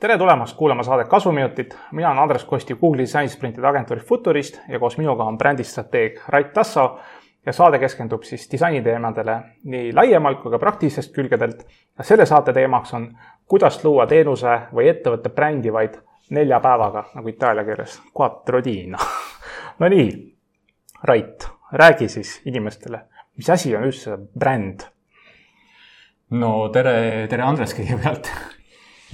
tere tulemast kuulama saadet Kasuminutid. mina olen Andres Kosti Google'i disainisprintide agentuuri Futurist ja koos minuga on brändistrateeg Rait Tasso ja saade keskendub siis disainiteemadele nii laiemalt kui ka praktilistest külgedelt. ja selle saate teemaks on, kuidas luua teenuse või ettevõtte brändi vaid nelja päevaga, nagu itaalia keeles, quattro dino Nonii, Rait, räägi siis inimestele, mis asi on üldse bränd? no tere, tere Andres kõigepealt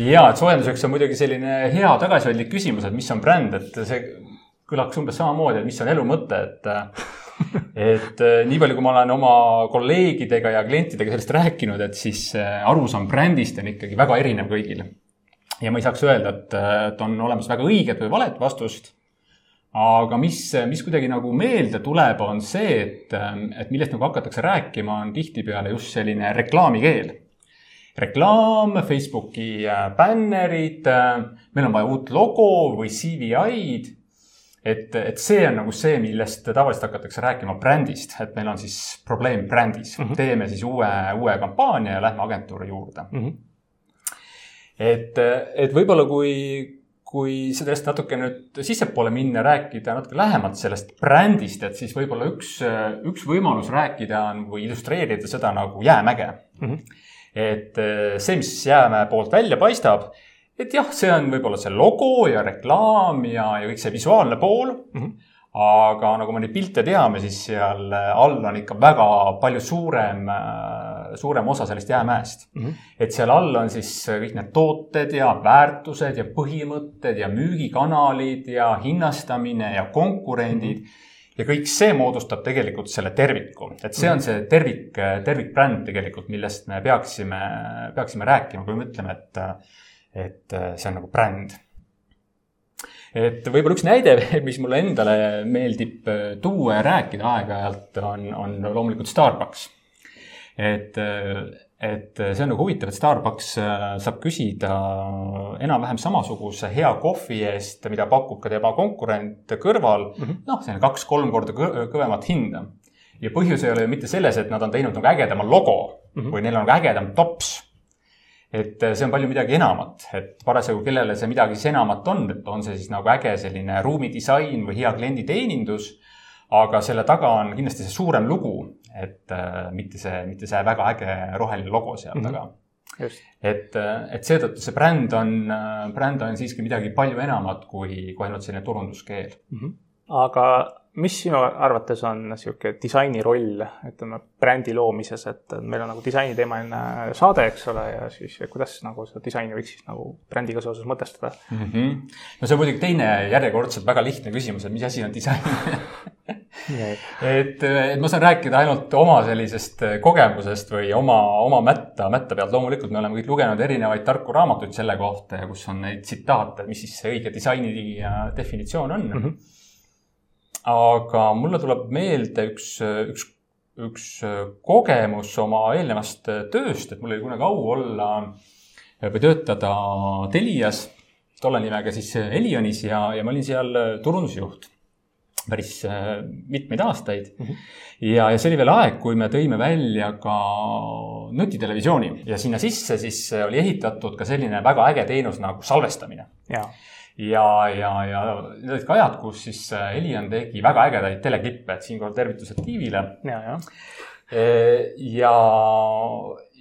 ja, et soojenduseks on muidugi selline hea tagasihoidlik küsimus, et mis on bränd, et see kõlaks umbes samamoodi, et mis on elu mõte, et et äh, nii palju, kui ma olen oma kolleegidega ja klientidega sellest rääkinud, et siis äh, arusaam brändist on ikkagi väga erinev kõigil. ja ma ei saaks öelda, et, et on olemas väga õiget või valet vastust. Aga mis, mis kuidagi nagu meelde tuleb, on see, et, et millest nagu hakatakse rääkima, on tihtipeale just selline reklaamikeel reklaam, Facebooki äh, bännerid, äh, meil on vaja uut logo või CVI-d. et, et see on nagu see, millest tavaliselt hakatakse rääkima brändist, et meil on siis probleem brändis mm, -hmm. teeme siis uue, uue kampaania ja lähme agentuuri juurde mm. -hmm. et, et võib-olla kui, kui sellest natuke nüüd sissepoole minna, rääkida natuke lähemalt sellest brändist, et siis võib-olla üks, üks võimalus rääkida on või illustreerida seda nagu jäämäge mm. -hmm et äh, see, mis jäämäe poolt välja paistab, et jah, see on võib-olla see logo ja reklaam ja, ja kõik see visuaalne pool mm. -hmm. aga nagu me neid pilte teame, siis seal all on ikka väga palju suurem, äh, suurem osa sellest jäämäest mm. -hmm. et seal all on siis kõik need tooted ja väärtused ja põhimõtted ja müügikanalid ja hinnastamine ja konkurendid mm. -hmm ja kõik see moodustab tegelikult selle terviku, et see on see tervik, tervikbränd tegelikult, millest me peaksime, peaksime rääkima, kui me ütleme, et, et see on nagu bränd. et võib-olla üks näide, mis mulle endale meeldib tuua ja rääkida aeg-ajalt, on, on loomulikult Starbucks. Et et see on nagu huvitav, et Starbucks äh, saab küsida enam-vähem samasuguse hea kohvi eest, mida pakub ka tema konkurent kõrval mm -hmm., noh, selline kaks-kolm korda kõvemat hinda. ja põhjus ei ole ju mitte selles, et nad on teinud nagu ägedama logo mm -hmm. või neil on nagu ägedam tops. et äh, see on palju midagi enamat, et parasjagu, kellele see midagi siis enamat on, et on see siis nagu äge selline ruumidisain või hea klienditeenindus aga selle taga on kindlasti see suurem lugu, et äh, mitte see, mitte see väga äge roheline logo seal mm -hmm. taga. et, äh, et seetõttu see bränd on, äh, bränd on siiski midagi palju enamat kui, kui ainult selline turunduskeel mm. -hmm. Aga mis sinu arvates on niisugune disaini roll, ütleme, brändi loomises, et meil on nagu disainiteemaline saade, eks ole, ja siis kuidas nagu seda disaini võiks siis nagu brändiga seoses mõtestada mm? -hmm. no see on muidugi teine järjekordselt väga lihtne küsimus, et mis asi on disain et, et ma saan rääkida ainult oma sellisest kogemusest või oma, oma mätta, mätta pealt. loomulikult me oleme kõik lugenud erinevaid tarku raamatuid selle kohta ja kus on neid tsitaate, mis siis see õige disaini definitsioon on mm. -hmm aga mulle tuleb meelde üks, üks, üks kogemus oma eelnevast tööst, et mul oli kunagi au olla või töötada Telias, tolle nimega siis Elionis ja, ja ma olin seal turundusjuht päris mitmeid aastaid mm. -hmm. ja, ja see oli veel aeg, kui me tõime välja ka nutitelevisiooni ja sinna sisse siis oli ehitatud ka selline väga äge teenus nagu salvestamine ja, ja, ja need olid ka ajad, kus siis Helion äh, tegi väga ägedaid teleklippe, et siinkohal tervitused Tiivile. ja, ja. E, ja,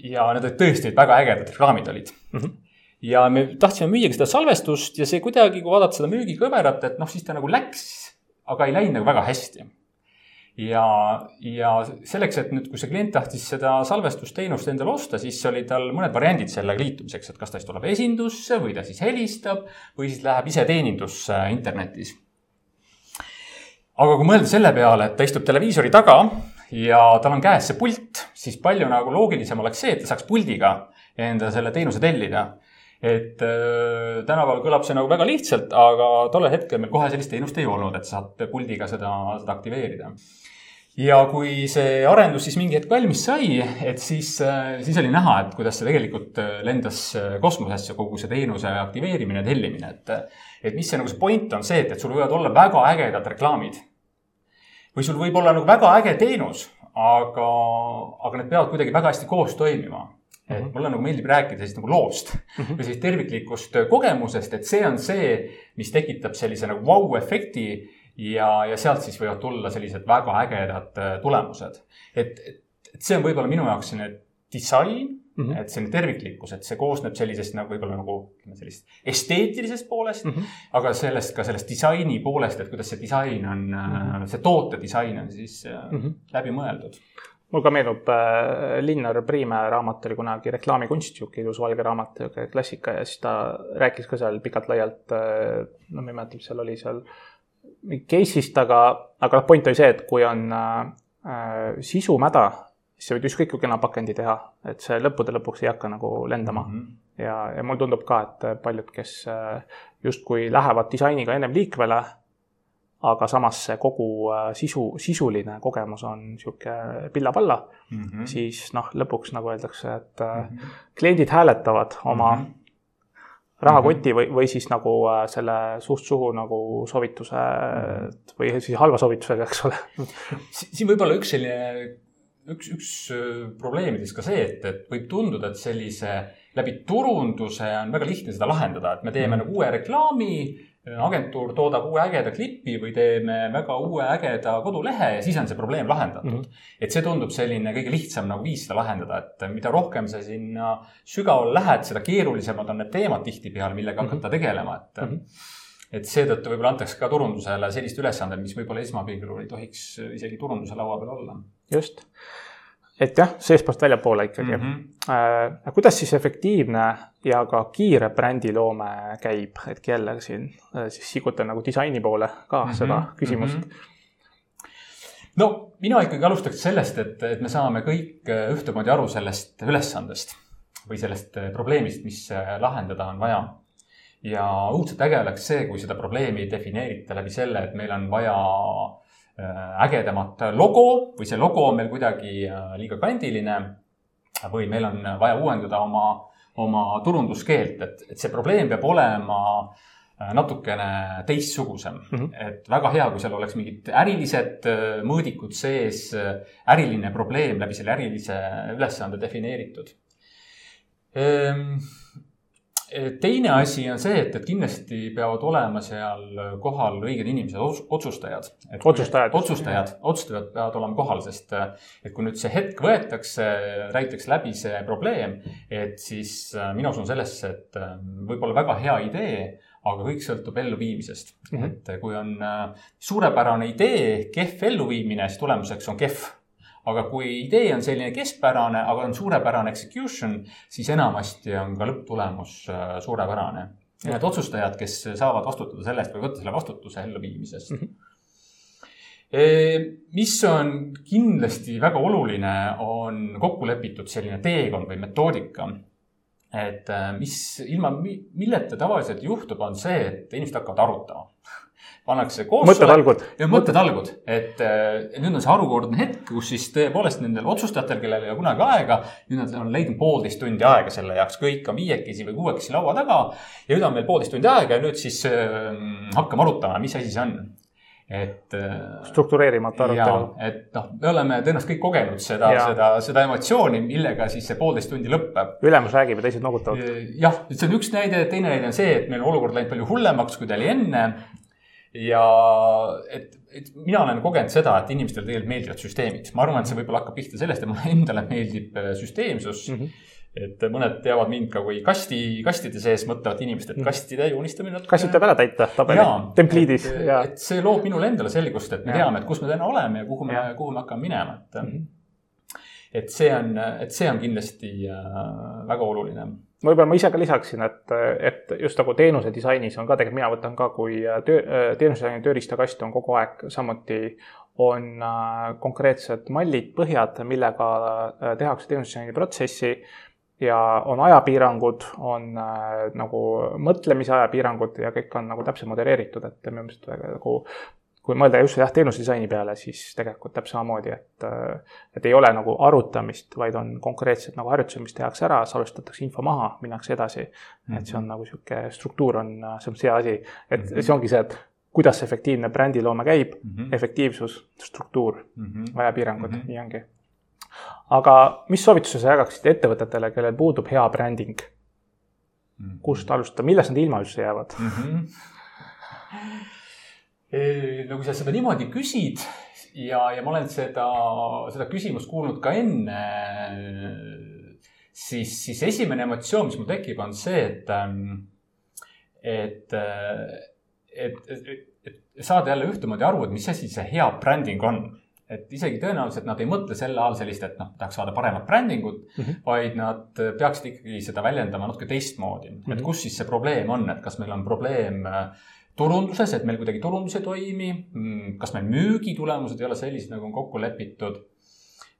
ja need olid tõesti väga ägedad reklaamid olid mm. -hmm ja me tahtsime müüagi seda salvestust ja see kuidagi, kui vaadata seda müügikõverat, et noh, siis ta nagu läks, aga ei läinud nagu väga hästi ja, ja selleks, et nüüd, kui see klient tahtis seda salvestusteenust endale osta, siis oli tal mõned variandid sellega liitumiseks, et kas ta siis tuleb esindusse või ta siis helistab või siis läheb ise teenindusse internetis. aga kui mõelda selle peale, et ta istub televiisori taga ja tal on käes see pult, siis palju nagu loogilisem oleks see, et ta saaks puldiga enda selle teenuse tellida et äh, tänapäeval kõlab see nagu väga lihtsalt, aga tollel hetkel meil kohe sellist teenust ei olnud, et saad puldiga seda, seda aktiveerida ja kui see arendus siis mingi hetk valmis sai, et siis, äh, siis oli näha, et kuidas see tegelikult äh, lendas kosmosesse, kogu see teenuse aktiveerimine tellimine, et. et mis see nagu see point on see, et, et sul võivad olla väga ägedad reklaamid. või sul võib olla nagu väga äge teenus, aga, aga need peavad kuidagi väga hästi koos toimima et mulle nagu meeldib rääkida siis nagu loost mm -hmm. või siis terviklikust kogemusest, et see on see, mis tekitab sellise nagu vau-efekti ja, ja sealt siis võivad tulla sellised väga ägedad äh, tulemused. et, et, see on võib-olla minu jaoks selline disain mm, -hmm. et selline terviklikkus, et see koosneb sellisest nagu võib-olla nagu ütleme sellist esteetilisest poolest mm, -hmm. aga sellest ka sellest disaini poolest, et kuidas see disain on mm, -hmm. see toote disain on siis mm -hmm. läbi mõeldud mul ka meenub äh, Linnar Priimäe raamat oli kunagi reklaamikunst, sihuke ilus valge raamat, sihuke klassika ja siis ta rääkis ka seal pikalt-laialt äh,, no ma ei mäleta, mis seal oli seal mingi case'ist, aga, aga noh, point oli see, et kui on äh, sisu mäda, siis sa võid ükskõik kui kena pakendi teha, et see lõppude lõpuks ei hakka nagu lendama mm. -hmm. ja, ja mulle tundub ka, et paljud, kes äh, justkui lähevad disainiga ennem liikvele, aga samas see kogu äh, sisu, sisuline kogemus on niisugune pilla-palla mm, -hmm. siis noh, lõpuks nagu öeldakse, et mm -hmm. kliendid hääletavad oma mm -hmm rahakoti mhm. või, või siis nagu äh, selle suust suhu nagu soovituse mhm. või siis halva soovitusega, eks ole. siin võib-olla üks selline, üks, üks probleemidest ka see, et, et võib tunduda, et sellise läbi turunduse on väga lihtne seda lahendada, et me teeme mm. nagu uue reklaami agentuur toodab uue ägeda klipi või teeme väga uue ägeda kodulehe ja siis on see probleem lahendatud mm. -hmm. et see tundub selline kõige lihtsam nagu viis seda lahendada, et mida rohkem sa sinna sügavale lähed, seda keerulisemad on need teemad tihtipeale, millega mm -hmm. hakata tegelema, et mm. -hmm et seetõttu võib-olla antakse ka turundusele sellist ülesandet, mis võib-olla esmapilgul ei tohiks isegi turunduse laua peal olla. just et jah, seestpoolt väljapoole ikkagi mm. -hmm. Äh, kuidas siis efektiivne ja ka kiire brändiloome käib, et jälle siin äh, siis sigutan nagu disaini poole ka mm -hmm. seda küsimust mm. -hmm. no mina ikkagi alustaks sellest, et, et me saame kõik äh, ühtemoodi aru sellest ülesandest või sellest äh, probleemist, mis lahendada on vaja. ja õudselt äge oleks see, kui seda probleemi defineerite läbi selle, et meil on vaja Äh, ägedamat logo või see logo on meil kuidagi äh, liiga kandiline või meil on vaja uuendada oma, oma turunduskeelt, et, et see probleem peab olema äh, natukene teistsugusem mm. -hmm. et väga hea, kui seal oleks mingid ärilised mõõdikud sees, äriline probleem läbi selle ärilise ülesande defineeritud ehm, teine asi on see, et, et kindlasti peavad olema seal kohal õiged inimesed, otsustajad. otsustajad. otsustajad, otsustajad peavad olema kohal, sest et kui nüüd see hetk võetakse, räägitakse läbi see probleem, et siis äh, mina usun sellesse, et äh, võib-olla väga hea idee, aga kõik sõltub elluviimisest mm. -hmm. et kui on äh, suurepärane idee, kehv elluviimine, siis tulemuseks on kehv aga kui idee on selline keskpärane, aga on suurepärane execution, siis enamasti on ka lõpptulemus äh, suurepärane. need otsustajad, kes saavad vastutada selle eest või võtta selle vastutuse elluviimisest mm. -hmm mis on kindlasti väga oluline, on kokku lepitud selline teekond või metoodika. et äh, mis ilma, milleta tavaliselt juhtub, on see, et inimesed hakkavad arutama pannakse koos. mõttetalgud. mõttetalgud, et nüüd on see harukordne hetk, kus siis tõepoolest nendel otsustajatel, kellel ei ole kunagi aega, nüüd nad on leidnud poolteist tundi aega selle jaoks, kõik on viiekesi või kuuekesi laua taga. ja nüüd on meil poolteist tundi aega ja nüüd siis äh, hakkame arutama, mis asi see on et. struktureerimata arutelu. et noh, me oleme tõenäoliselt kõik kogenud seda, seda, seda emotsiooni, millega siis see poolteist tundi lõpeb. ülemus räägib ja teised noogutavad. jah, see on üks näide, teine näide on see, et meil on olukord läinud palju hullemaks, kui ta oli enne ja et, et mina olen kogenud seda, et inimestele tegelikult meeldivad süsteemid. ma arvan, et see võib-olla hakkab pihta sellest, et mulle endale meeldib äh, süsteemsus mm. -hmm et mõned teavad mind ka kui kasti, kastide sees mõtlevat inimest, et mhm. kastide joonistamine. kastid tuleb ära täita tabeli, templiidis. et see loob minule endale selgust, et me ja. teame, et kus me täna oleme ja kuhu me, kuhu me hakkame minema, et mm. -hmm. et see on, et see on kindlasti äh, väga oluline võib-olla ma ise ka lisaksin, et, et just nagu teenuse disainis on ka tegelikult, mina võtan ka kui töö, teenusedisaini tööriistakast on kogu aeg samuti on äh, konkreetsed mallid, põhjad, millega äh, tehakse teenusedisaini protsessi ja on ajapiirangud, on äh, nagu mõtlemise ajapiirangud ja kõik on nagu täpselt modereeritud, et minu meelest nagu kui mõelda just jah, teenusedisaini peale, siis tegelikult täpselt samamoodi, et, et ei ole nagu arutamist, vaid on konkreetsed nagu harjutused, mis tehakse ära, salvestatakse info maha, minnakse edasi mm. -hmm. et see on nagu sihuke struktuur on, see on see asi, et mm -hmm. see ongi see, et kuidas efektiivne brändiloome käib mm, Mhm. -hmm. efektiivsus, struktuur mm, Mhm. -hmm. ajapiirangud mm, Mhm. -hmm. nii ongi. aga mis soovituse sa jagaksid ettevõtetele, kellel puudub hea bränding? Mhm. kust alustada, millest nad ilma üldse jäävad? mm. -hmm. No kui sa seda niimoodi küsid ja, ja ma olen seda, seda küsimust kuulnud ka enne, siis, siis esimene emotsioon, mis mul tekib, on see, et, et, et, et, et saada jälle ühtemoodi aru, et mis asi see hea bränding on et isegi tõenäoliselt nad ei mõtle selle all sellist, et noh, tahaks saada paremat brändingut mm, -hmm. vaid nad peaksid ikkagi seda väljendama natuke teistmoodi mm. -hmm. et kus siis see probleem on, et kas meil on probleem äh, turunduses, et meil kuidagi turundus ei toimi, kas meil müügitulemused ei ole sellised, nagu on kokku lepitud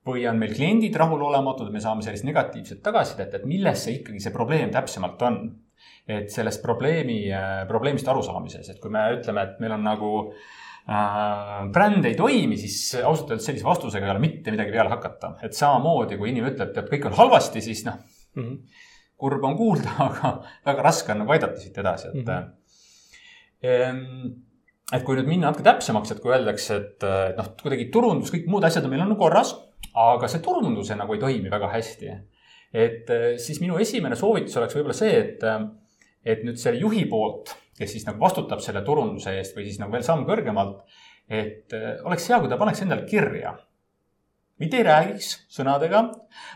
või on meil kliendid rahulolematud, me saame sellist negatiivset tagasisidet, et milles see ikkagi see probleem täpsemalt on. et sellest probleemi, probleemist arusaamises, et kui me ütleme, et meil on nagu äh, bränd ei toimi, siis ausalt öeldes sellise vastusega ei ole mitte midagi peale hakata. et samamoodi, kui inimene ütleb, et kõik on halvasti, siis noh mm -hmm., kurb on kuulda, aga väga raske on nagu aidata siit edasi, et mm. -hmm et kui nüüd minna natuke täpsemaks, et kui öeldakse, et noh, kuidagi turundus, kõik muud asjad on meil on korras, aga see turundus nagu ei toimi väga hästi. et siis minu esimene soovitus oleks võib-olla see, et, et nüüd selle juhi poolt, kes siis nagu vastutab selle turunduse eest või siis nagu veel samm kõrgemalt, et oleks hea, kui ta paneks endale kirja. mitte ei räägiks sõnadega,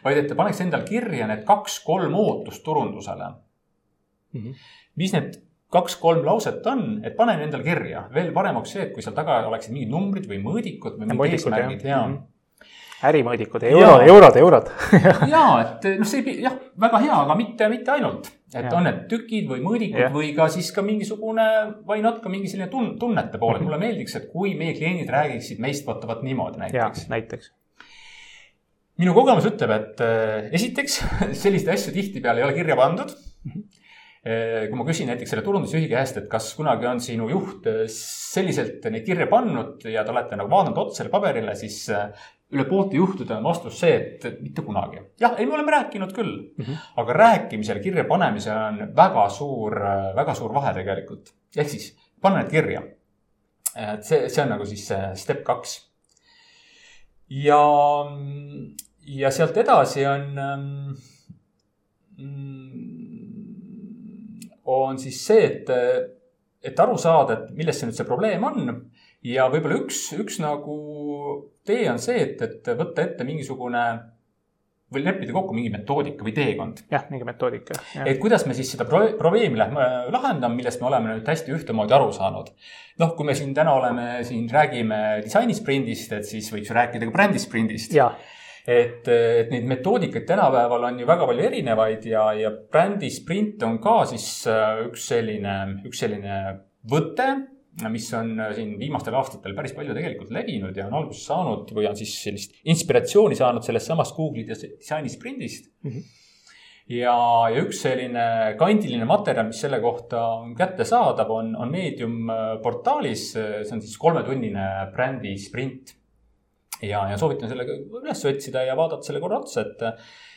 vaid et ta paneks endale kirja need kaks-kolm ootust turundusele mm. -hmm. mis need kaks-kolm lauset on, et pane endale kirja. veel parem oleks see, et kui seal taga oleksid mingid numbrid või mõõdikud või mingid eesmärgid ja, ja.. ärimõõdikud, eurod, eurod, eurod ja et noh, see jah, väga hea, aga mitte, mitte ainult. et ja. on need tükid või mõõdikud ja. või ka siis ka mingisugune, või natuke mingi selline tun-, tunnete pool, et mulle meeldiks, et kui meie kliendid räägiksid meist vaata vot niimoodi näiteks. näiteks. minu kogemus ütleb, et esiteks selliseid asju tihtipeale ei ole kirja pandud mm. -hmm kui ma küsin näiteks selle turundusjuhi käest, et kas kunagi on sinu juht selliselt neid kirja pannud ja te olete nagu vaadanud otsa selle paberile, siis üle poolte juhtude on vastus see, et mitte kunagi. jah, ei, me oleme rääkinud küll mm, -hmm. aga rääkimisel, kirja panemisel on väga suur, väga suur vahe tegelikult. ehk siis panna need kirja. et see, see on nagu siis step kaks. ja, ja sealt edasi on on siis see, et, et aru saada, et milles see nüüd see probleem on. ja võib-olla üks, üks nagu tee on see, et, et võtta ette mingisugune või leppida kokku mingi metoodika või teekond. jah, mingi metoodika. et kuidas me siis seda pro probleemi lähme lahendama, millest me oleme nüüd hästi ühtemoodi aru saanud. noh, kui me siin täna oleme, siin räägime disainisprindist, et siis võiks ju rääkida ka brändisprindist. et, et neid metoodikaid tänapäeval on ju väga palju erinevaid ja, ja brändisprint on ka siis üks selline, üks selline võte, mis on siin viimastel aastatel päris palju tegelikult levinud ja on alguse saanud või on siis sellist inspiratsiooni saanud sellest samast Google'i disainisprindist mm. -hmm ja, ja üks selline kandiline materjal, mis selle kohta on kättesaadav, on, on Medium portaalis, see on siis kolmetunnine brändi sprint ja, ja soovitan selle üles otsida ja vaadata selle korra otsa, et mm,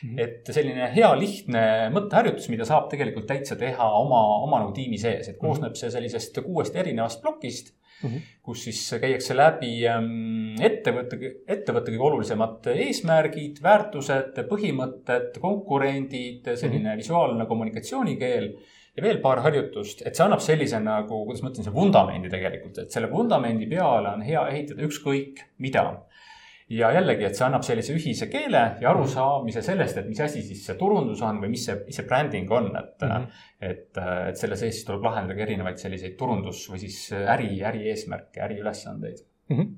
-hmm. et selline hea lihtne mõtteharjutus, mida saab tegelikult täitsa teha oma, oma nagu tiimi sees, et koosneb see sellisest kuuest erinevast plokist mm, -hmm. kus siis käiakse läbi ettevõtte, ettevõtte kõige olulisemad eesmärgid, väärtused, põhimõtted, konkurendid, selline mm -hmm. visuaalne kommunikatsioonikeel ja veel paar harjutust, et see annab sellise nagu, kuidas ma ütlen, see vundamendi tegelikult, et selle vundamendi peale on hea ehitada ükskõik mida ja jällegi, et see annab sellise ühise keele ja arusaamise sellest, et mis asi siis see turundus on või mis see, mis see bränding on, et mm. -hmm. et, et selle sees tuleb lahendada ka erinevaid selliseid turundus või siis äri, ärieesmärke, äriülesandeid mm. -hmm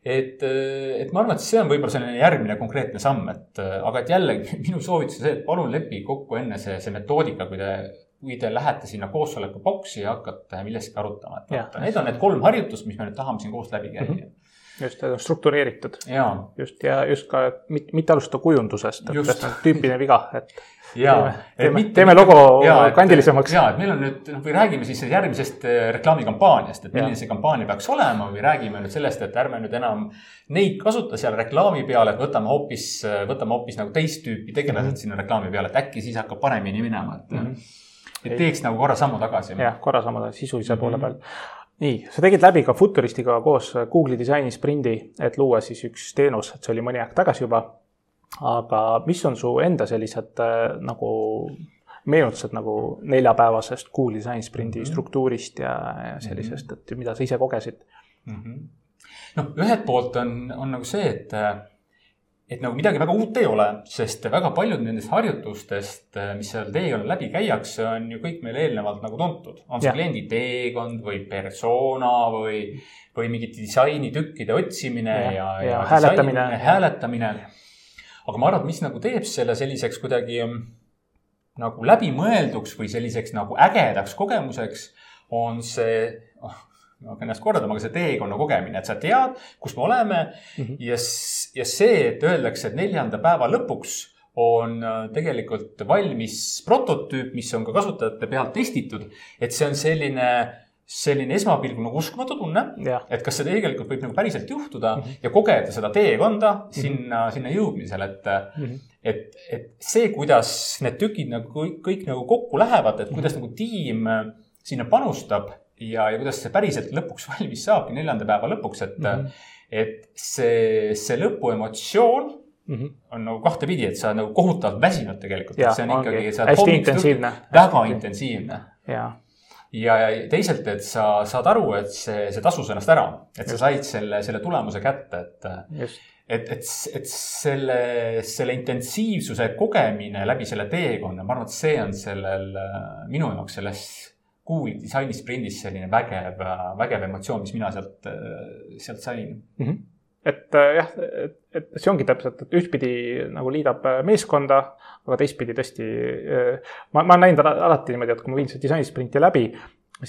et, et ma arvan, et see on võib-olla selline järgmine konkreetne samm, et aga et jällegi minu soovitus on see, et palun leppige kokku enne see, see metoodika, kui te kui te lähete sinna koosoleku boksi ja hakkate millestki arutama, et vaata, need on need kolm harjutust, mis me nüüd tahame siin koos läbi käia mm. -hmm just, struktureeritud. just ja just ka mitte, mitte alustada kujundusest, et see on tüüpiline viga, et ja, teeme, teeme, mitte, teeme logo ja, kandilisemaks. ja, et meil on nüüd, noh, või räägime siis järgmisest reklaamikampaaniast, et milline see kampaania peaks olema või räägime nüüd sellest, et ärme nüüd enam neid kasuta seal reklaami peal, et võtame hoopis, võtame hoopis nagu teist tüüpi tegelased mm -hmm. sinna reklaami peale, et äkki siis hakkab paremini minema, et mm. -hmm et teeks nagu korra sammu tagasi. jah, korra sammu tagasi sisulise mm -hmm. poole peal nii, sa tegid läbi ka Futuristiga koos Google'i disaini sprindi, et luua siis üks teenus, et see oli mõni aeg tagasi juba. aga mis on su enda sellised äh, nagu meenutused nagu neljapäevasest Google'i disaini sprindi mm -hmm. struktuurist ja, ja sellisest, et mida sa ise kogesid mm? -hmm. noh, ühelt poolt on, on nagu see, et et nagu midagi väga uut ei ole, sest väga paljud nendest harjutustest, mis seal teekonnal läbi käiakse, on ju kõik meile eelnevalt nagu tuntud. on see kliendi teekond või persona või, või mingite disainitükkide otsimine ja, ja, ja, ja hääletamine. hääletamine. aga ma arvan, et mis nagu teeb selle selliseks kuidagi mm, nagu läbimõelduks või selliseks nagu ägedaks kogemuseks, on see oh, ennast kordama, aga see teekonna kogemine, et sa tead, kus me oleme mm -hmm. ja, ja see, et öeldakse, et neljanda päeva lõpuks on äh, tegelikult valmis prototüüp, mis on ka kasutajate pealt testitud, et see on selline selline esmapilgul nagu uskumatu tunne, et kas see tegelikult võib nagu päriselt juhtuda mm -hmm. ja kogeda seda teekonda mm -hmm. sinna, sinna jõudmisel, et mm, -hmm. et, et see, kuidas need tükid nagu kõik, kõik nagu kokku lähevad, et kuidas mm -hmm. nagu tiim äh, sinna panustab ja, ja kuidas see päriselt lõpuks valmis saabki neljanda päeva lõpuks, et mm, -hmm. et see, see lõpuemotsioon mm -hmm. on nagu kahtepidi, et sa nagu kohutavalt väsinud tegelikult. see on ikkagi, sa oled hästi intensiivne. väga hästi. intensiivne. ja, ja, ja teiselt, et sa saad aru, et see, see tasus ennast ära, et Just. sa said selle, selle tulemuse kätte, et et, et, et selle, selle intensiivsuse kogemine läbi selle teekonna, ma arvan, et see on sellel, minu jaoks selles Google'i disainisprindis selline vägev, vägev emotsioon, mis mina sealt, sealt sain mm. -hmm. et äh, jah, et, et see ongi täpselt, et ühtpidi nagu liidab äh, meeskonda, aga teistpidi tõesti, äh, ma, ma olen näinud alati niimoodi, et kui ma viin seda disainisprinti läbi,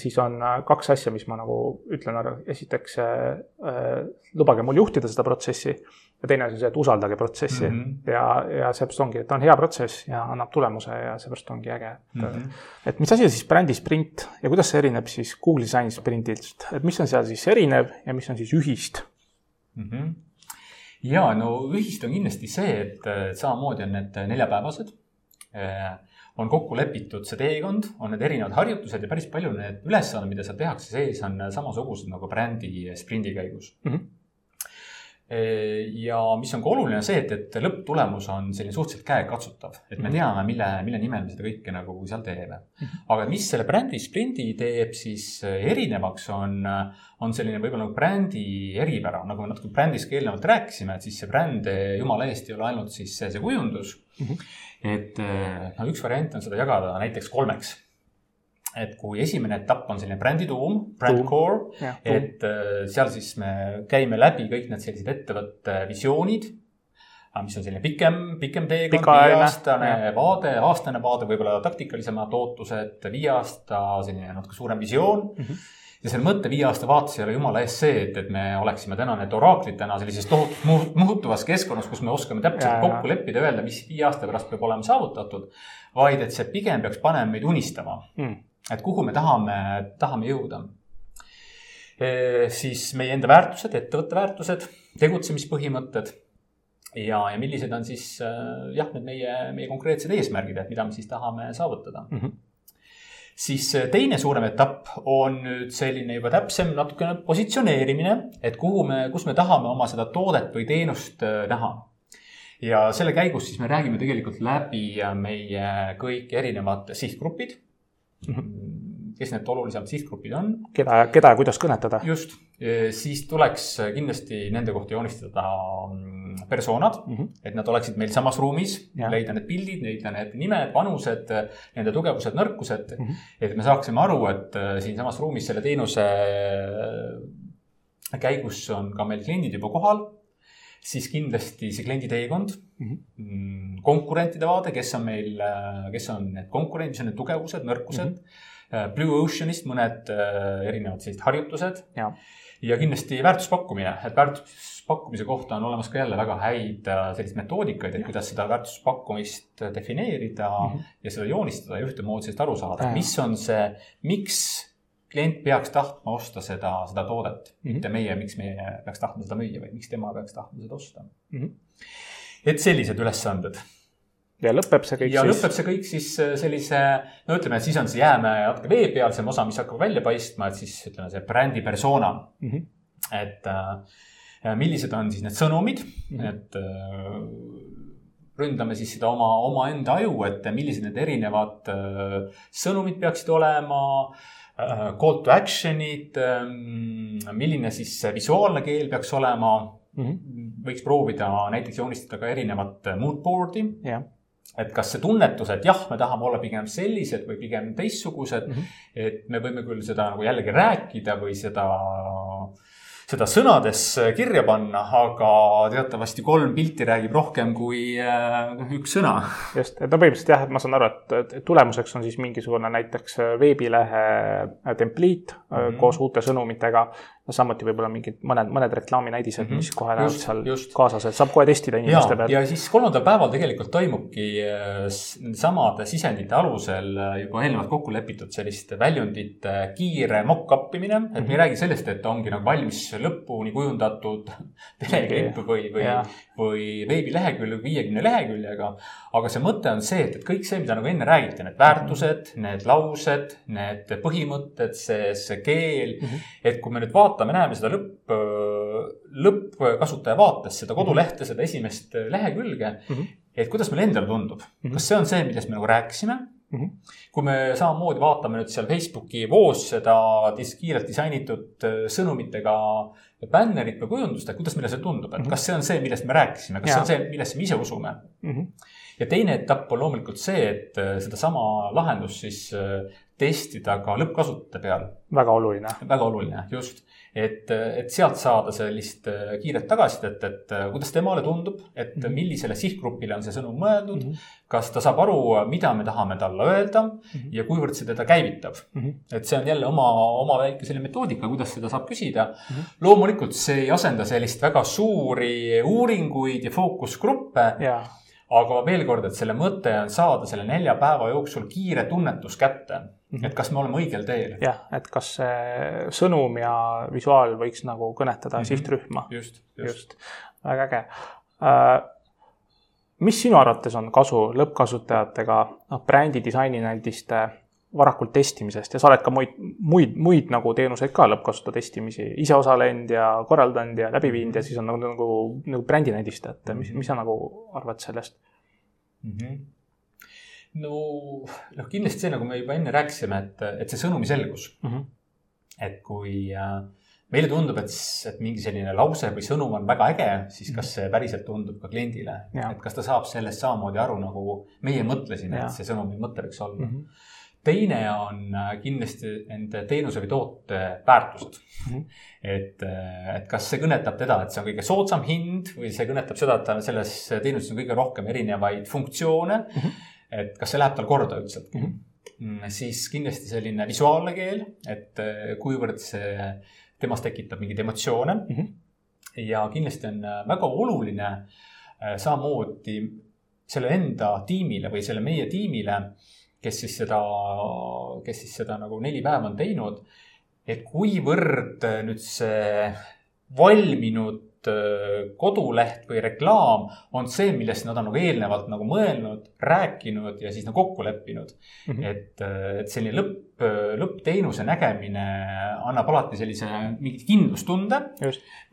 siis on kaks asja, mis ma nagu ütlen ära. esiteks äh, lubage mul juhtida seda protsessi ja teine asi on see, et usaldage protsessi mm -hmm. ja, ja seepärast ongi, et ta on hea protsess ja annab tulemuse ja seepärast ongi äge, et mm. -hmm. et mis asi on siis brändi sprint ja kuidas see erineb siis Google Design sprindilt, et mis on seal siis erinev ja mis on siis ühist mm? -hmm. ja no ühist on kindlasti see, et samamoodi on need neljapäevased eh, on kokku lepitud see teekond, on need erinevad harjutused ja päris palju need ülesanded, mida seal tehakse sees, on samasugused nagu brändi sprindi käigus mm. -hmm ja mis on ka oluline, on see, et, et lõpptulemus on selline suhteliselt käekatsutav, et me mhm. teame, mille, mille nimel me seda kõike nagu seal teeme. Mhm. aga mis selle brändi sprindi teeb siis erinevaks, on, on selline võib-olla nagu brändi eripära, nagu me natuke brändist ka eelnevalt rääkisime, et siis see bränd jumala eest ei ole ainult siis see, see kujundus mm. -hmm. Et no üks variant on seda jagada näiteks kolmeks. Et kui esimene etapp on selline brändi tuum, brand core, et äh, seal siis me käime läbi kõik need sellised ettevõtte visioonid, mis on selline pikem, pikem teekond, viieaastane vaade, aastane vaade, võib-olla taktikalisemad ootused, viie aasta selline natuke suurem visioon. Mm. -hmm ja selle mõtte viie aasta vaates ei ole jumala eest see, et, et me oleksime täna need oraaklitena sellises tohutult muutuvas keskkonnas, kus me oskame täpselt kokku leppida, öelda, mis viie aasta pärast peab olema saavutatud. vaid et see pigem peaks panema meid unistama mm et kuhu me tahame, tahame jõuda. siis meie enda väärtused, ettevõtte väärtused, tegutsemispõhimõtted ja, ja millised on siis äh, jah, need meie, meie konkreetsed eesmärgid, et mida me siis tahame saavutada mm. -hmm siis äh, teine suurem etapp on nüüd selline juba täpsem natukene positsioneerimine, et kuhu me, kus me tahame oma seda toodet või teenust äh, näha. ja selle käigus siis me räägime tegelikult läbi meie kõik erinevad sihtgrupid mm. -hmm kes need olulisemad sihtgrupid on. keda, keda ja kuidas kõnetada. just, siis tuleks kindlasti nende kohta joonistada personad mm, -hmm. et nad oleksid meil samas ruumis, leida need pildid, leida need nimed, vanused, nende tugevused, nõrkused mm. -hmm. et me saaksime aru, et äh, siinsamas ruumis selle teenuse äh, käigus on ka meil kliendid juba kohal siis kindlasti see kliendi teekond mhm. mm, -hmm. konkurentide vaade, kes on meil, äh, kes on need konkurendid, mis on need tugevused, nõrkused mm. -hmm. Blue Oceanist mõned erinevad sellised harjutused. ja kindlasti väärtuspakkumine, et väärtuspakkumise kohta on olemas ka jälle väga häid selliseid metoodikaid, et kuidas seda väärtuspakkumist defineerida mm -hmm. ja seda joonistada ja ühtemoodi sellest aru saada, mis on see, miks klient peaks tahtma osta seda, seda toodet mm, -hmm. mitte meie, miks meie peaks tahtma seda müüa, vaid miks tema peaks tahtma seda osta mm. -hmm. et sellised ülesanded. ja lõpeb see kõik ja siis? lõpeb see kõik siis äh, sellise, no ütleme, siis on see jäämäe natuke vee peal, see osa, mis hakkab välja paistma, et siis ütleme, see brändi persona mm. -hmm. et äh, millised on siis need sõnumid -hmm. et äh, ründame siis seda oma, omaenda aju, et millised need erinevad äh, sõnumid peaksid olema äh,, call to action'id äh,, milline siis visuaalne keel peaks olema mm. -hmm. võiks proovida näiteks joonistada ka erinevat mood board'i yeah et kas see tunnetus, et jah, me tahame olla pigem sellised või pigem teistsugused mm, -hmm. et me võime küll seda nagu jällegi rääkida või seda seda sõnades kirja panna, aga teatavasti kolm pilti räägib rohkem kui äh, üks sõna. just, et no põhimõtteliselt jah, et ma saan aru, et tulemuseks on siis mingisugune näiteks veebilehe templiit mm -hmm. koos uute sõnumitega samuti võib-olla mingid mõned, mõned reklaaminäidised mm, -hmm. mis kohe lähevad seal just. kaasas, et saab kohe testida inimeste peal. ja siis kolmandal päeval tegelikult toimubki äh, samade sisendite alusel äh, juba eelnevalt kokku lepitud sellist väljundite kiire mock-up imine, et mm -hmm. me ei mhm. räägi sellest, et ongi nagu valmis lõpuni kujundatud teleklipp või, või, või veebilehekülg viiekümne leheküljega. aga see mõte on see, et, et kõik see, mida nagu enne räägiti, need väärtused, need laused, need põhimõtted, see, see keel mm, -hmm. et kui me nüüd vaatame vaatame, näeme seda lõpp, lõppkasutaja vaates, seda kodulehte, seda esimest lehekülge mm. -hmm. et kuidas meile endale tundub mm, -hmm. kas see on see, millest me nagu rääkisime mm? -hmm. kui me samamoodi vaatame nüüd seal Facebooki voos seda kiirelt disainitud äh, sõnumitega bännerit või kujundust, et kuidas meile see tundub, et -hmm. kas see on see, millest me rääkisime, kas ja. see on see, millesse me ise usume mm? -hmm. ja teine etapp on loomulikult see, et äh, sedasama lahendust siis äh, testida ka lõppkasutajate peal. väga oluline. väga oluline, just et, et sealt saada sellist äh, kiiret tagasisidet, et äh, kuidas temale tundub, et -hmm. millisele sihtgrupile on see sõnum mõeldud mm. -hmm. kas ta saab aru, mida me tahame talle öelda mm -hmm. ja kuivõrd see teda käivitab mm. -hmm. et see on jälle oma, oma väike selline metoodika, kuidas seda saab küsida mm. -hmm. loomulikult see ei asenda sellist väga suuri uuringuid ja fookusgruppe yeah aga veel kord, et selle mõte on saada selle nelja päeva jooksul kiire tunnetus kätte mm, -hmm. et kas me oleme õigel teel. jah, et kas see sõnum ja visuaal võiks nagu kõnetada mm -hmm. sihtrühma. just, just, just.. väga äge uh, mis sinu arvates on kasu lõppkasutajatega, noh, brändi disaininäidiste varakult testimisest ja sa oled ka muid, muid, muid nagu teenuseid ka lõppkasutaja testimisi ise osalenud ja korraldanud ja läbi viinud ja siis on nagu, nagu, nagu brändinäidistajat, mis, mis sa nagu arvad sellest mm? -hmm. no, noh, kindlasti see, nagu me juba enne rääkisime, et, et see sõnumi selgus mm. -hmm. et kui äh, meile tundub, et, et mingi selline lause või sõnum on väga äge, siis kas see päriselt tundub ka kliendile, et kas ta saab sellest samamoodi aru, nagu meie mõtlesime, et see sõnumi mõte võiks olla mm. -hmm teine on äh, kindlasti nende teenuse või toote väärtused mm. -hmm. et, äh, et kas see kõnetab teda, et see on kõige soodsam hind või see kõnetab seda, et tal selles teenuses on kõige rohkem erinevaid funktsioone mm. -hmm. et kas see läheb tal korda üldiselt mhm. mm. -hmm. siis kindlasti selline visuaalne keel, et äh, kuivõrd see temas tekitab mingeid emotsioone mm. -hmm. ja kindlasti on väga oluline samamoodi selle enda tiimile või selle meie tiimile kes siis seda, kes siis seda nagu neli päeva on teinud. et kuivõrd nüüd see valminud koduleht või reklaam on see, millest nad on nagu eelnevalt nagu mõelnud, rääkinud ja siis nagu kokku leppinud mm. -hmm. et, äh, et selline lõpp, lõppteenuse nägemine annab alati sellise mingi kindlustunde.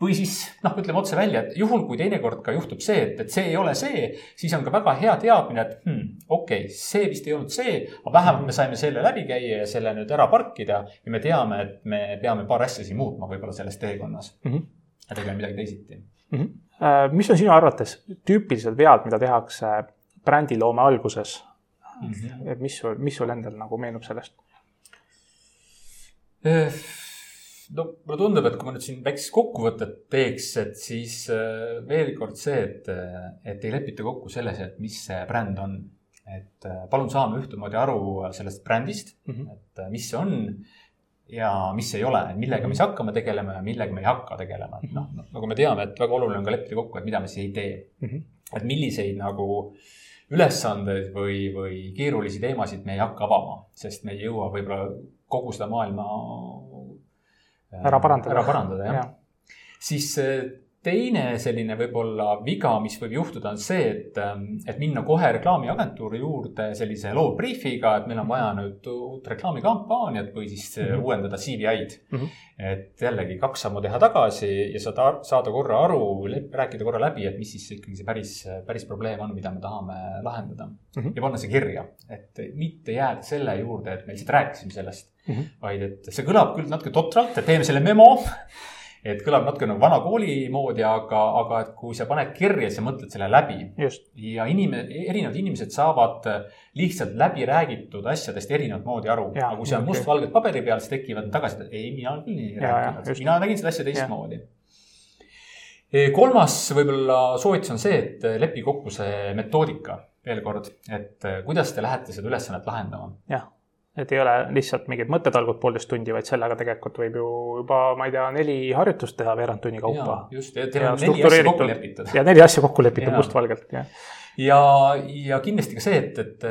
või siis noh, ütleme otse välja, et juhul, kui teinekord ka juhtub see, et, et see ei ole see, siis on ka väga hea teadmine, et hmm, okei okay,, see vist ei olnud see, aga vähemalt me saime selle läbi käia ja selle nüüd ära parkida ja me teame, et me peame paar asja siin muutma võib-olla selles teekonnas mm. -hmm ja tegema midagi teisiti mm. -hmm. mis on sinu arvates tüüpilised vead, mida tehakse brändiloome alguses mm? -hmm. et mis mis sul endal nagu meenub sellest? Äh, no mulle tundub, et kui ma nüüd siin väikest kokkuvõtet teeks, et siis äh, veel kord see, et, et ei lepita kokku selles, et mis see bränd on. et palun saame ühtemoodi aru sellest brändist mm, -hmm. et mis see on ja mis ei ole, millega me siis hakkame tegelema ja millega me ei hakka tegelema, et noh, nagu me teame, et väga oluline on ka leppida kokku, et mida me siis ei tee mm. -hmm. et milliseid nagu ülesandeid või, või keerulisi teemasid me ei hakka avama, sest me ei jõua võib-olla kogu seda maailma äh, ära parandada. ära parandada, jah ja. siis äh, teine selline võib-olla viga, mis võib juhtuda, on see, et, et minna kohe reklaamiagentuuri juurde sellise loo briifiga, et meil on vaja nüüd uut reklaamikampaaniat või siis mm -hmm. uuendada CV-id mm. -hmm. et jällegi kaks sammu teha tagasi ja saada, saada korra aru, rääkida korra läbi, et mis siis ikkagi see päris, päris probleem on, mida me tahame lahendada mm. -hmm. ja panna see kirja, et mitte jääda selle juurde, et me lihtsalt rääkisime sellest mm, -hmm. vaid et see kõlab küll natuke totralt, et teeme selle memo et kõlab natuke nagu vana kooli moodi, aga, aga et kui sa paned kirja, sa mõtled selle läbi. ja inim-, erinevad inimesed saavad lihtsalt läbi räägitud asjadest erinevat moodi aru. aga kui see on okay. mustvalgelt paberi peal, siis tekivad tagasi, et ei, mina küll nii rääkinud, mina nägin seda asja teistmoodi kolmas võib-olla soovitus on see, et lepi kokku see metoodika veel kord, et kuidas te lähete seda ülesannet lahendama. jah et ei ole lihtsalt mingid mõttetalgud poolteist tundi, vaid sellega tegelikult võib ju juba, ma ei tea, neli harjutust teha veerand tunni kaupa. just, ja teil on neli asja kokku lepitud. ja neli asja kokku lepitud mustvalgelt, jah. ja, ja kindlasti ka see, et, et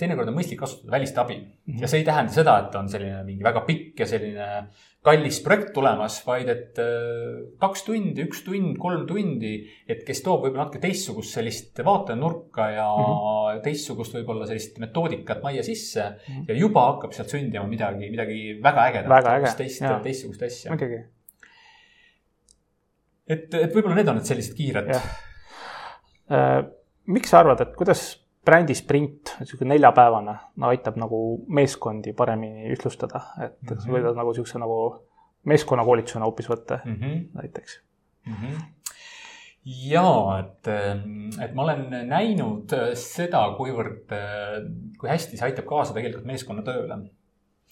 teinekord on mõistlik kasutada välist abi mm. -hmm. ja see ei tähenda seda, et on selline mingi väga pikk ja selline kallis projekt tulemas, vaid et äh, kaks tundi, üks tund, kolm tundi, et kes toob võib-olla natuke teistsugust sellist vaatenurka ja mm -hmm. teistsugust võib-olla sellist metoodikat majja sisse mm -hmm. ja juba hakkab sealt sündima midagi, midagi väga ägedat. äge. teist, teistsugust asja. muidugi. et, et võib-olla need on need sellised kiired. Äh, miks sa arvad, et kuidas brändi sprint, niisugune neljapäevane no, aitab nagu meeskondi paremini ühtlustada, et mm -hmm. võidad nagu niisuguse nagu meeskonnakoolitusena hoopis võtta mm -hmm. näiteks mm. -hmm ja et, et ma olen näinud seda, kuivõrd, kui hästi see aitab kaasa tegelikult meeskonnatööle.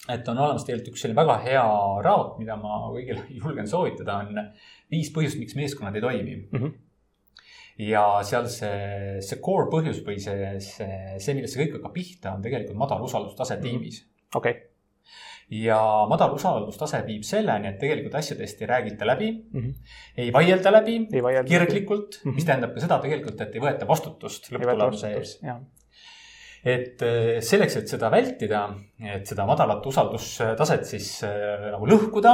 et on olemas tegelikult üks selline väga hea raamat, mida ma kõigile julgen soovitada, on viis põhjust, miks meeskonnad ei toimi mm. -hmm ja seal see, see core põhjus või see, see, see, millest see kõik hakkab pihta, on tegelikult madal usaldustase mhm. tiimis. okei okay. ja madal usaldustase viib selleni, et tegelikult asjadest ei räägita läbi mm, -hmm. ei vaielda läbi kirglikult mm, -hmm. mis tähendab ka seda tegelikult, et ei võeta vastutust lõpptulemuse ees et äh, selleks, et seda vältida, et seda madalat usaldustaset siis äh, nagu lõhkuda,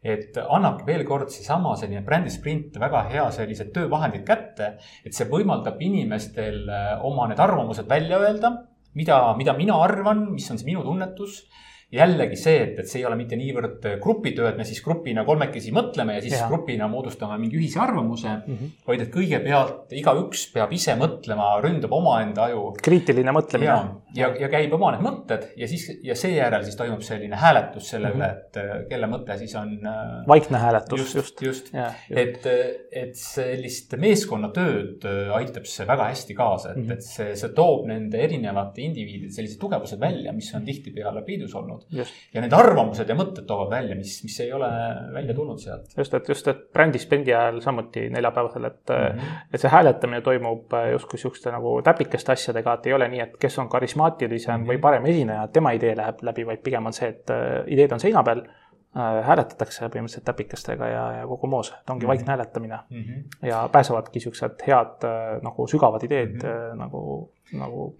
et annabki veel kord seesama selline brändi sprint väga hea sellised töövahendid kätte, et see võimaldab inimestel äh, oma need arvamused välja öelda, mida, mida mina arvan, mis on see minu tunnetus jällegi see, et, et see ei ole mitte niivõrd grupitöö, et me siis grupina kolmekesi mõtleme ja siis ja. grupina moodustame mingi ühise arvamuse mm, -hmm. vaid et kõigepealt igaüks peab ise mõtlema, ründab omaenda aju. kriitiline mõtlemine. ja, ja, ja käib oma need mõtted ja siis, ja seejärel siis toimub selline hääletus selle mm -hmm. üle, et äh, kelle mõte siis on. Äh, vaikne hääletus. just, just, just., et, et sellist meeskonnatööd äh, aitab see väga hästi kaasa, et mm, -hmm. et see, see toob nende erinevate indiviidide sellised tugevused välja, mis on tihtipeale peidus olnud olnud. ja need arvamused ja mõtted toovad välja, mis, mis ei ole välja tulnud sealt. just, et just, et brändi spendi ajal samuti neljapäevasel, et mm, -hmm. et see hääletamine toimub äh, justkui sihukeste nagu täpikeste asjadega, et ei ole nii, et kes on karismaatilisem mm -hmm. või parem esineja, tema idee läheb läbi, vaid pigem on see, et äh, ideed on seina peal äh, hääletatakse põhimõtteliselt täpikestega ja, ja kogu moos, et ongi mm -hmm. vaikne hääletamine mm. -hmm. ja pääsevadki siuksed head nagu sügavad ideed mm -hmm. nagu nagu.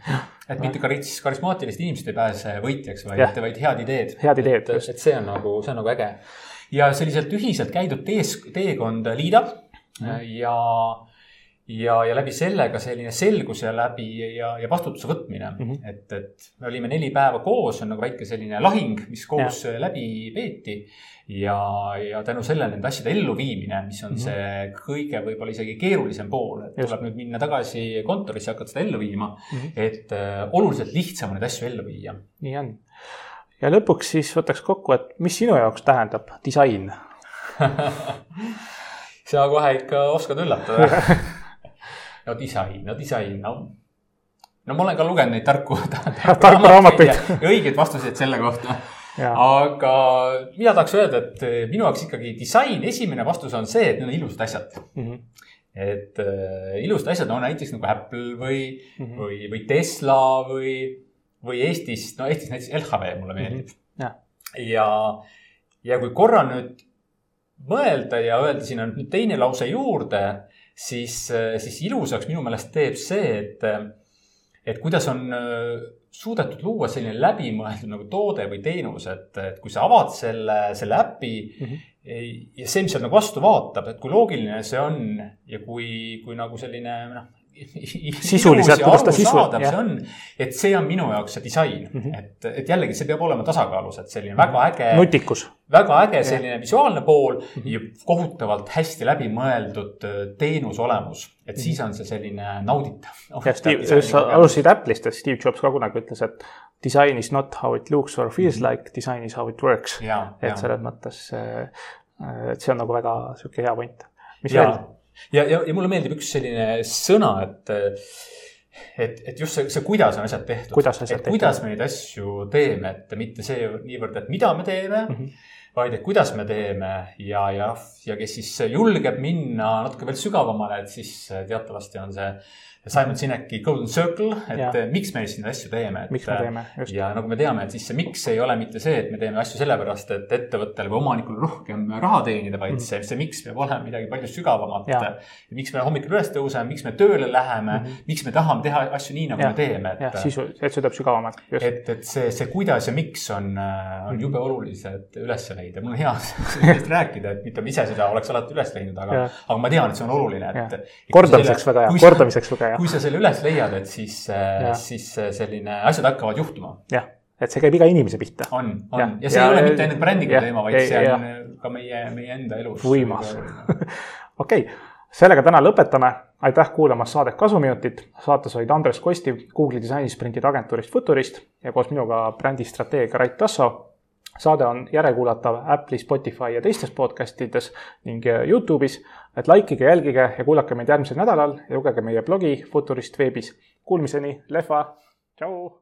et mitte karis-, karismaatilised inimesed ei pääse võitjaks, vaid, vaid head ideed. head ideed, just. et see on nagu, see on nagu äge. ja selliselt ühiselt käidud tees, teekond liidab mm. ja ja, ja läbi selle ka selline selgus ja läbi ja, ja vastutuse võtmine mm. -hmm. et, et me olime neli päeva koos, on nagu väike selline lahing, mis koos ja. läbi peeti. ja, ja tänu sellele nende asjade elluviimine, mis on mm -hmm. see kõige võib-olla isegi keerulisem pool, et Just. tuleb nüüd minna tagasi kontorisse ja hakata seda ellu viima mm. -hmm. et äh, oluliselt lihtsam on neid asju ellu viia. nii on. ja lõpuks siis võtaks kokku, et mis sinu jaoks tähendab disain sa kohe ikka oskad üllatada no disain, no disain, no. no ma olen ka lugenud neid tarku tarku raamatuid ja õigeid vastuseid selle kohta. aga mina tahaks öelda, et eh, minu jaoks ikkagi disain, esimene vastus on see, et need on ilusad asjad mm. -hmm et äh, ilusad asjad on näiteks nagu Apple või mm, -hmm. või, või Tesla või, või Eestis, no Eestis näiteks LHV mulle meeldib mm. -hmm. Ja. ja, ja kui korra nüüd mõelda ja öelda, siin on teine lause juurde, siis, siis ilusaks minu meelest teeb see, et, et kuidas on äh, suudetud luua selline läbimõeldud nagu toode või teenus, et, et kui sa avad selle, selle äpi mm -hmm. ja see, mis sealt nagu vastu vaatab, et kui loogiline see on ja kui, kui nagu selline noh, sisuliselt, kuidas ta sisu, see on, et see on minu jaoks see disain mm, -hmm. et, et jällegi see peab olema tasakaalus, et selline väga mhm. äge. nutikus. väga äge selline ja. visuaalne pool mm -hmm. ja kohutavalt hästi läbimõeldud äh, teenuse olemus, et -hmm. siis on see selline nauditav. ja Steve, sa alustasid Apple'ist, et Steve Jobs ka kunagi ütles, et design is not how it looks or feels mm -hmm. like, design is how it works. et selles mõttes, äh, et see on nagu väga sihuke hea point. mis ja. veel? Ja, ja, ja mulle meeldib üks selline sõna, et, et, et just see, see, kuidas on asjad tehtud. kuidas asjad tehtud. kuidas me neid asju teeme, et mitte see niivõrd, et mida me teeme mm, -hmm. vaid et kuidas me teeme ja, ja, ja kes siis julgeb minna natuke veel sügavamale, et siis teatavasti on see Simon Sineki Golden Circle, et ja. miks me neid asju teeme. miks me teeme, just. ja nagu me teame, et siis see miks ei ole mitte see, et me teeme asju sellepärast, et ettevõttele või omanikule rohkem raha teenida, vaid mm -hmm. see, see miks peab olema midagi palju sügavamat. miks me hommikul üles tõuseme, miks me tööle läheme mm, -hmm. miks me tahame teha asju nii, nagu ja. me teeme. jah, sisu, et see tuleb sügavamalt. et, et see, see kuidas ja miks on, on jube olulised üles leida. mul on hea sellest rääkida, et mitte ma ise seda oleks alati üles leidnud, aga, aga ma tean, et see on oluline, et. kordamiseks väga hea, kordamiseks väga hea kui sa selle üles leiad, et siis, äh, siis äh, selline asjad hakkavad juhtuma. jah, et see käib iga inimese pihta. on, on ja, ja see ja, ei ole mitte ainult brändiga teema, vaid ja, see on ja. ka meie, meie enda elus. võimas. okei, sellega täna lõpetame. aitäh kuulamast saadet Kasuminutid. saates olid Andres Kostiv Google'i disainisprintide agentuurist Futurist ja koos minuga brändistrateegia Rait Tasso saade on järekuulatav Apple'i, Spotify ja teistes podcast ides ning äh, Youtube'is. et likeige, jälgige ja kuulake meid järgmisel nädalal ja lugege meie blogi Futurist veebis. Kuulmiseni, lehva, tšau.